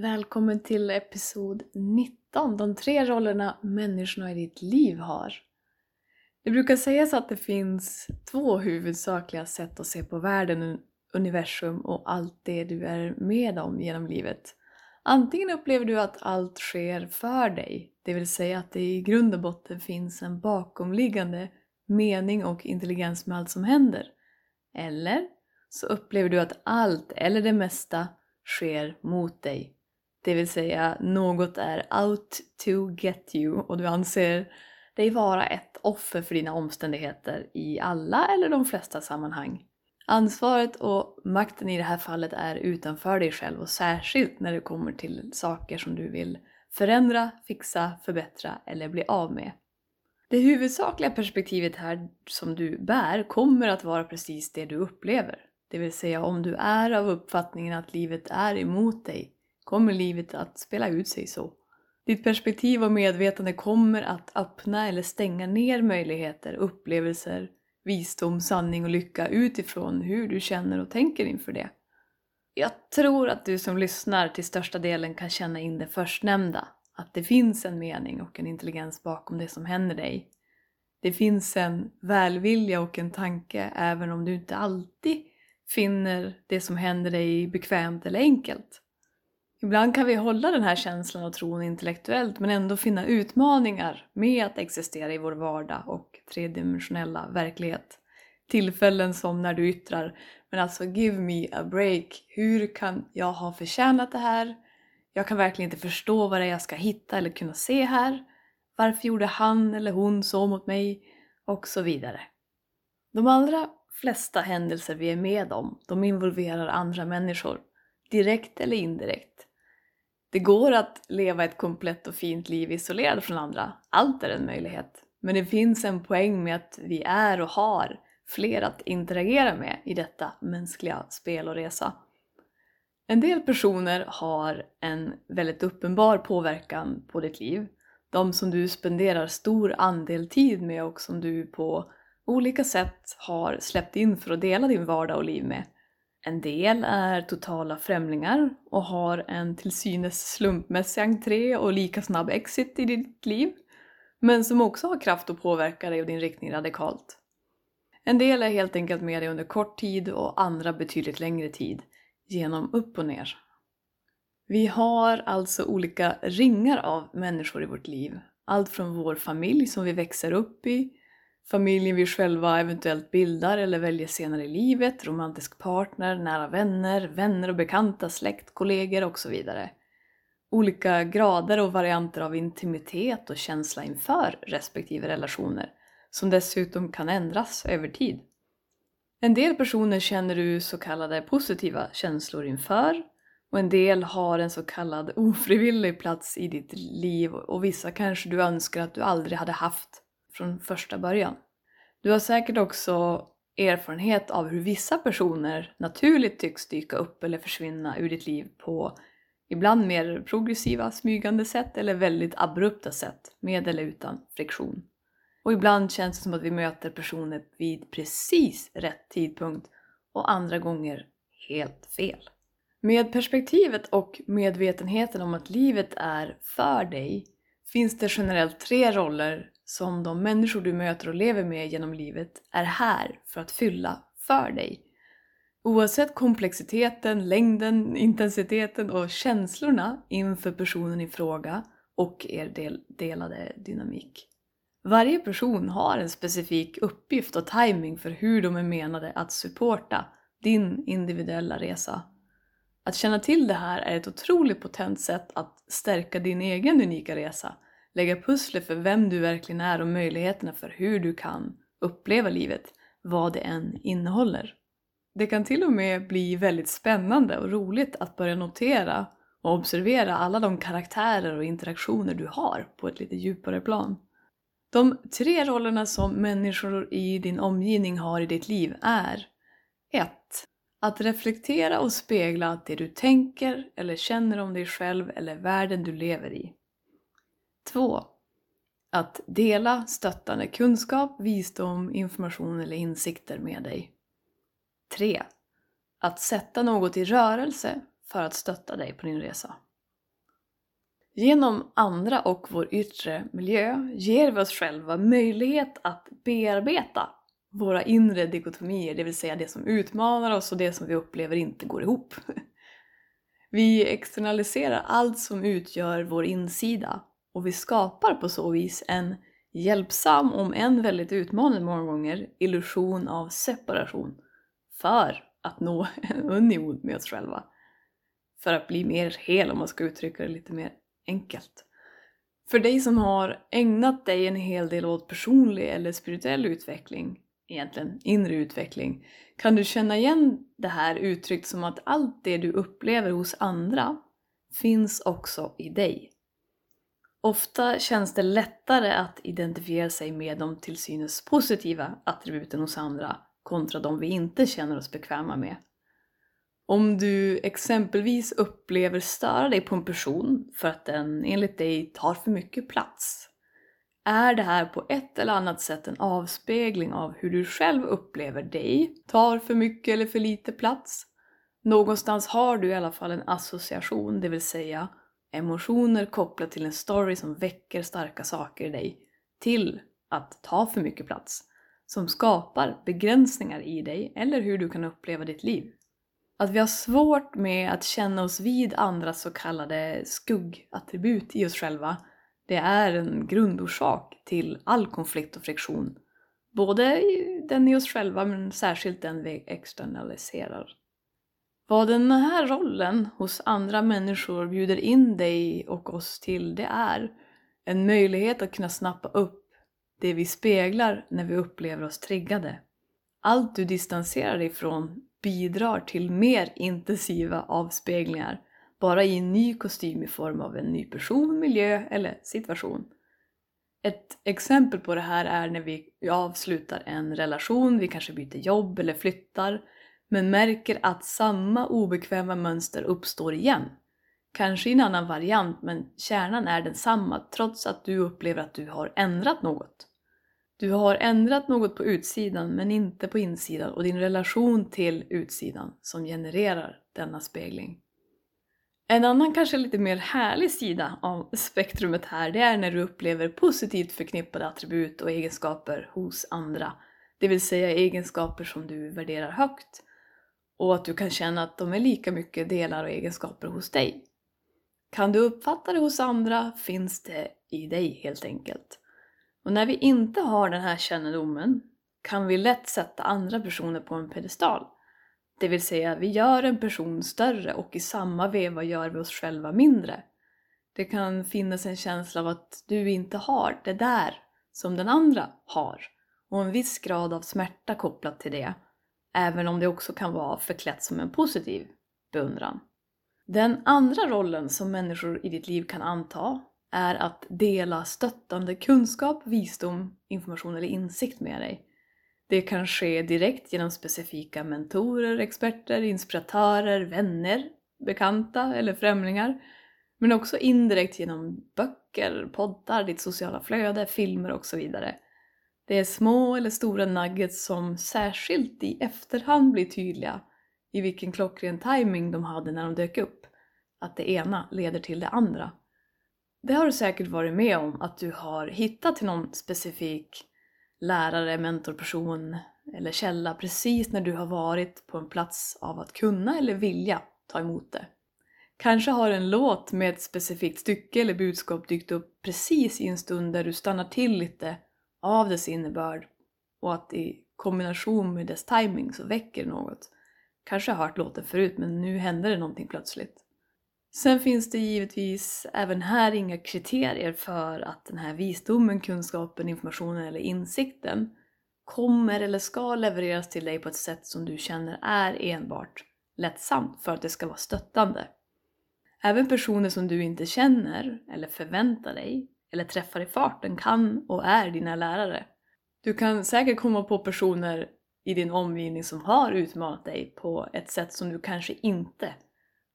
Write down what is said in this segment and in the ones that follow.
Välkommen till episod 19, de tre rollerna människorna i ditt liv har. Det brukar sägas att det finns två huvudsakliga sätt att se på världen, universum och allt det du är med om genom livet. Antingen upplever du att allt sker för dig, det vill säga att det i grund och botten finns en bakomliggande mening och intelligens med allt som händer. Eller så upplever du att allt, eller det mesta, sker mot dig det vill säga något är out to get you och du anser dig vara ett offer för dina omständigheter i alla eller de flesta sammanhang. Ansvaret och makten i det här fallet är utanför dig själv och särskilt när det kommer till saker som du vill förändra, fixa, förbättra eller bli av med. Det huvudsakliga perspektivet här som du bär kommer att vara precis det du upplever. Det vill säga om du är av uppfattningen att livet är emot dig kommer livet att spela ut sig så. Ditt perspektiv och medvetande kommer att öppna eller stänga ner möjligheter, upplevelser, visdom, sanning och lycka utifrån hur du känner och tänker inför det. Jag tror att du som lyssnar till största delen kan känna in det förstnämnda, att det finns en mening och en intelligens bakom det som händer dig. Det finns en välvilja och en tanke även om du inte alltid finner det som händer dig bekvämt eller enkelt. Ibland kan vi hålla den här känslan och tron intellektuellt men ändå finna utmaningar med att existera i vår vardag och tredimensionella verklighet. Tillfällen som när du yttrar “men alltså give me a break, hur kan jag ha förtjänat det här? Jag kan verkligen inte förstå vad det är jag ska hitta eller kunna se här. Varför gjorde han eller hon så mot mig?” och så vidare. De allra flesta händelser vi är med om, de involverar andra människor, direkt eller indirekt. Det går att leva ett komplett och fint liv isolerad från andra. Allt är en möjlighet. Men det finns en poäng med att vi är och har fler att interagera med i detta mänskliga spel och resa. En del personer har en väldigt uppenbar påverkan på ditt liv. De som du spenderar stor andel tid med och som du på olika sätt har släppt in för att dela din vardag och liv med. En del är totala främlingar och har en till synes slumpmässig entré och lika snabb exit i ditt liv, men som också har kraft att påverka dig och din riktning radikalt. En del är helt enkelt med dig under kort tid och andra betydligt längre tid, genom upp och ner. Vi har alltså olika ringar av människor i vårt liv. Allt från vår familj som vi växer upp i, familjen vi själva eventuellt bildar eller väljer senare i livet, romantisk partner, nära vänner, vänner och bekanta, släkt, kollegor och så vidare. Olika grader och varianter av intimitet och känsla inför respektive relationer, som dessutom kan ändras över tid. En del personer känner du så kallade positiva känslor inför och en del har en så kallad ofrivillig plats i ditt liv och vissa kanske du önskar att du aldrig hade haft från första början. Du har säkert också erfarenhet av hur vissa personer naturligt tycks dyka upp eller försvinna ur ditt liv på ibland mer progressiva, smygande sätt eller väldigt abrupta sätt, med eller utan friktion. Och ibland känns det som att vi möter personer vid precis rätt tidpunkt och andra gånger helt fel. Med perspektivet och medvetenheten om att livet är för dig finns det generellt tre roller som de människor du möter och lever med genom livet är här för att fylla för dig. Oavsett komplexiteten, längden, intensiteten och känslorna inför personen i fråga och er del delade dynamik. Varje person har en specifik uppgift och timing för hur de är menade att supporta din individuella resa. Att känna till det här är ett otroligt potent sätt att stärka din egen unika resa, lägga pusslet för vem du verkligen är och möjligheterna för hur du kan uppleva livet, vad det än innehåller. Det kan till och med bli väldigt spännande och roligt att börja notera och observera alla de karaktärer och interaktioner du har på ett lite djupare plan. De tre rollerna som människor i din omgivning har i ditt liv är 1. Att reflektera och spegla det du tänker eller känner om dig själv eller världen du lever i. 2. Att dela stöttande kunskap, visdom, information eller insikter med dig. 3. Att sätta något i rörelse för att stötta dig på din resa. Genom andra och vår yttre miljö ger vi oss själva möjlighet att bearbeta våra inre dikotomier, det vill säga det som utmanar oss och det som vi upplever inte går ihop. Vi externaliserar allt som utgör vår insida och vi skapar på så vis en hjälpsam, om än väldigt utmanande många gånger, illusion av separation för att nå en union med oss själva. För att bli mer hel om man ska uttrycka det lite mer enkelt. För dig som har ägnat dig en hel del åt personlig eller spirituell utveckling, egentligen inre utveckling, kan du känna igen det här uttryckt som att allt det du upplever hos andra finns också i dig. Ofta känns det lättare att identifiera sig med de till synes positiva attributen hos andra kontra de vi inte känner oss bekväma med. Om du exempelvis upplever störa dig på en person för att den enligt dig tar för mycket plats, är det här på ett eller annat sätt en avspegling av hur du själv upplever dig, tar för mycket eller för lite plats? Någonstans har du i alla fall en association, det vill säga emotioner kopplat till en story som väcker starka saker i dig, till att ta för mycket plats, som skapar begränsningar i dig eller hur du kan uppleva ditt liv. Att vi har svårt med att känna oss vid andras så kallade skuggattribut i oss själva, det är en grundorsak till all konflikt och friktion. Både den i oss själva men särskilt den vi externaliserar. Vad den här rollen hos andra människor bjuder in dig och oss till, det är en möjlighet att kunna snappa upp det vi speglar när vi upplever oss triggade. Allt du distanserar dig ifrån bidrar till mer intensiva avspeglingar, bara i en ny kostym i form av en ny person, miljö eller situation. Ett exempel på det här är när vi avslutar en relation, vi kanske byter jobb eller flyttar, men märker att samma obekväma mönster uppstår igen. Kanske i en annan variant, men kärnan är densamma trots att du upplever att du har ändrat något. Du har ändrat något på utsidan men inte på insidan och din relation till utsidan som genererar denna spegling. En annan kanske lite mer härlig sida av spektrumet här det är när du upplever positivt förknippade attribut och egenskaper hos andra. Det vill säga egenskaper som du värderar högt och att du kan känna att de är lika mycket delar och egenskaper hos dig. Kan du uppfatta det hos andra finns det i dig helt enkelt. Och när vi inte har den här kännedomen kan vi lätt sätta andra personer på en pedestal. Det vill säga, vi gör en person större och i samma veva gör vi oss själva mindre. Det kan finnas en känsla av att du inte har det där som den andra har och en viss grad av smärta kopplat till det, även om det också kan vara förklätt som en positiv beundran. Den andra rollen som människor i ditt liv kan anta är att dela stöttande kunskap, visdom, information eller insikt med dig. Det kan ske direkt genom specifika mentorer, experter, inspiratörer, vänner, bekanta eller främlingar. Men också indirekt genom böcker, poddar, ditt sociala flöde, filmer och så vidare. Det är små eller stora nuggets som särskilt i efterhand blir tydliga i vilken klockren timing de hade när de dök upp. Att det ena leder till det andra. Det har du säkert varit med om, att du har hittat till någon specifik lärare, mentorperson, eller källa precis när du har varit på en plats av att kunna eller vilja ta emot det. Kanske har en låt med ett specifikt stycke eller budskap dykt upp precis i en stund där du stannar till lite av dess innebörd och att i kombination med dess timing så väcker något. Kanske har hört låten förut men nu händer det någonting plötsligt. Sen finns det givetvis även här inga kriterier för att den här visdomen, kunskapen, informationen eller insikten kommer eller ska levereras till dig på ett sätt som du känner är enbart lättsamt för att det ska vara stöttande. Även personer som du inte känner eller förväntar dig eller träffar i farten kan och är dina lärare. Du kan säkert komma på personer i din omgivning som har utmanat dig på ett sätt som du kanske inte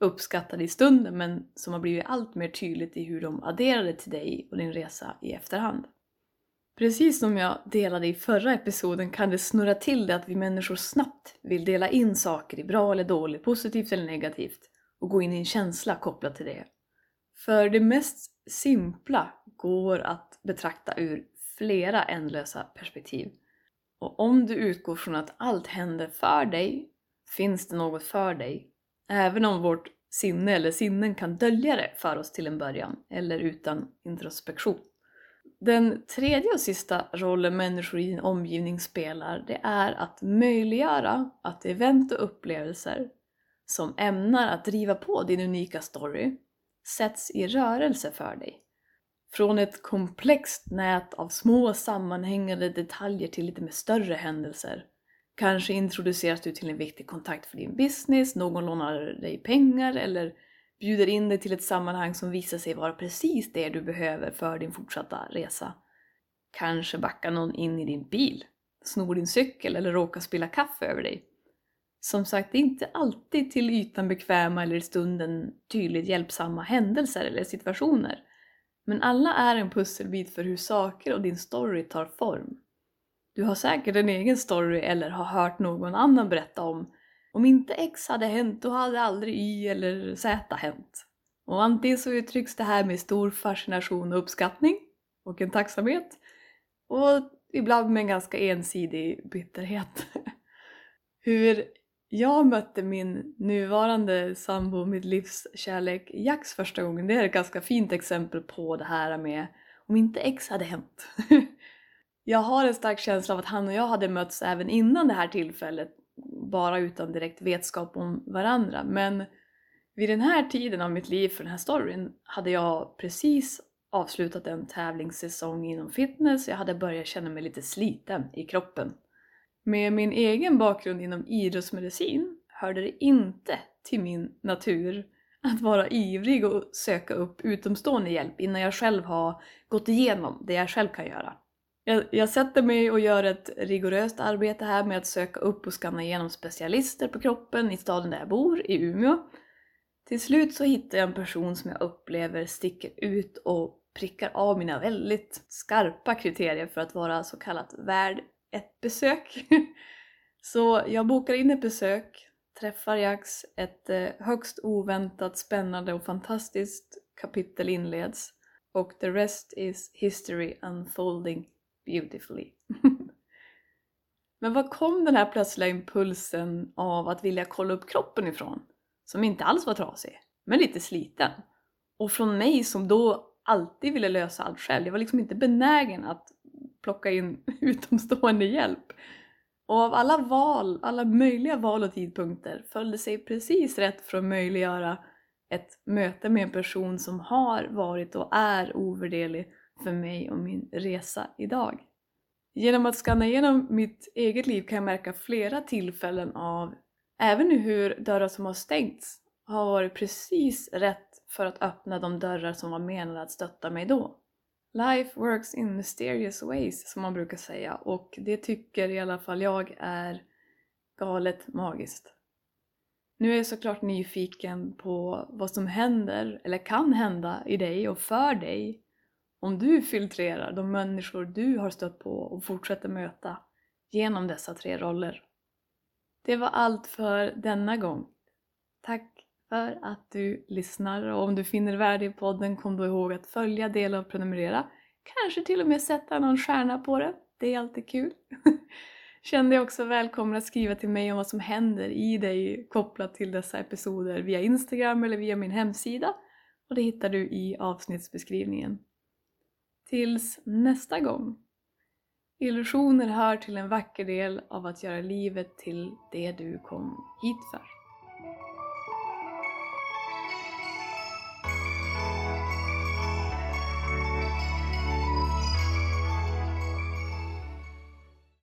uppskattade i stunden men som har blivit allt mer tydligt i hur de adderade till dig och din resa i efterhand. Precis som jag delade i förra episoden kan det snurra till det att vi människor snabbt vill dela in saker i bra eller dåligt, positivt eller negativt och gå in i en känsla kopplat till det. För det mest simpla går att betrakta ur flera ändlösa perspektiv. Och om du utgår från att allt händer för dig, finns det något för dig. Även om vårt sinne eller sinnen kan dölja det för oss till en början, eller utan introspektion. Den tredje och sista rollen människor i din omgivning spelar, det är att möjliggöra att event och upplevelser som ämnar att driva på din unika story sätts i rörelse för dig. Från ett komplext nät av små sammanhängande detaljer till lite mer större händelser. Kanske introduceras du till en viktig kontakt för din business, någon lånar dig pengar eller bjuder in dig till ett sammanhang som visar sig vara precis det du behöver för din fortsatta resa. Kanske backar någon in i din bil, snor din cykel eller råkar spilla kaffe över dig. Som sagt, det är inte alltid till ytan bekväma eller i stunden tydligt hjälpsamma händelser eller situationer. Men alla är en pusselbit för hur saker och din story tar form. Du har säkert en egen story eller har hört någon annan berätta om om inte X hade hänt, då hade aldrig Y eller Z hänt. Och antingen så uttrycks det här med stor fascination och uppskattning och en tacksamhet och ibland med en ganska ensidig bitterhet. Hur jag mötte min nuvarande sambo, mitt livs kärlek, Jax första gången, det är ett ganska fint exempel på det här med om inte X hade hänt. jag har en stark känsla av att han och jag hade mötts även innan det här tillfället, bara utan direkt vetskap om varandra. Men vid den här tiden av mitt liv för den här storyn hade jag precis avslutat en tävlingssäsong inom fitness, jag hade börjat känna mig lite sliten i kroppen. Med min egen bakgrund inom idrottsmedicin hörde det inte till min natur att vara ivrig och söka upp utomstående hjälp innan jag själv har gått igenom det jag själv kan göra. Jag, jag sätter mig och gör ett rigoröst arbete här med att söka upp och skanna igenom specialister på kroppen i staden där jag bor, i Umeå. Till slut så hittar jag en person som jag upplever sticker ut och prickar av mina väldigt skarpa kriterier för att vara så kallat värd ett besök. Så jag bokar in ett besök, träffar Jax, ett eh, högst oväntat spännande och fantastiskt kapitel inleds och the rest is history unfolding beautifully. Men var kom den här plötsliga impulsen av att vilja kolla upp kroppen ifrån? Som inte alls var trasig, men lite sliten. Och från mig som då alltid ville lösa allt själv. Jag var liksom inte benägen att plocka in utomstående hjälp. Och av alla val, alla möjliga val och tidpunkter föll det sig precis rätt för att möjliggöra ett möte med en person som har varit och är ovärderlig för mig och min resa idag. Genom att skanna igenom mitt eget liv kan jag märka flera tillfällen av, även hur dörrar som har stängts har varit precis rätt för att öppna de dörrar som var menade att stötta mig då. Life works in mysterious ways som man brukar säga och det tycker i alla fall jag är galet magiskt. Nu är jag såklart nyfiken på vad som händer eller kan hända i dig och för dig om du filtrerar de människor du har stött på och fortsätter möta genom dessa tre roller. Det var allt för denna gång. Tack för att du lyssnar och om du finner värde i podden kom då ihåg att följa, dela och prenumerera. Kanske till och med sätta någon stjärna på det. Det är alltid kul. Känn dig också välkommen att skriva till mig om vad som händer i dig kopplat till dessa episoder via Instagram eller via min hemsida och det hittar du i avsnittsbeskrivningen. Tills nästa gång! Illusioner hör till en vacker del av att göra livet till det du kom hit för.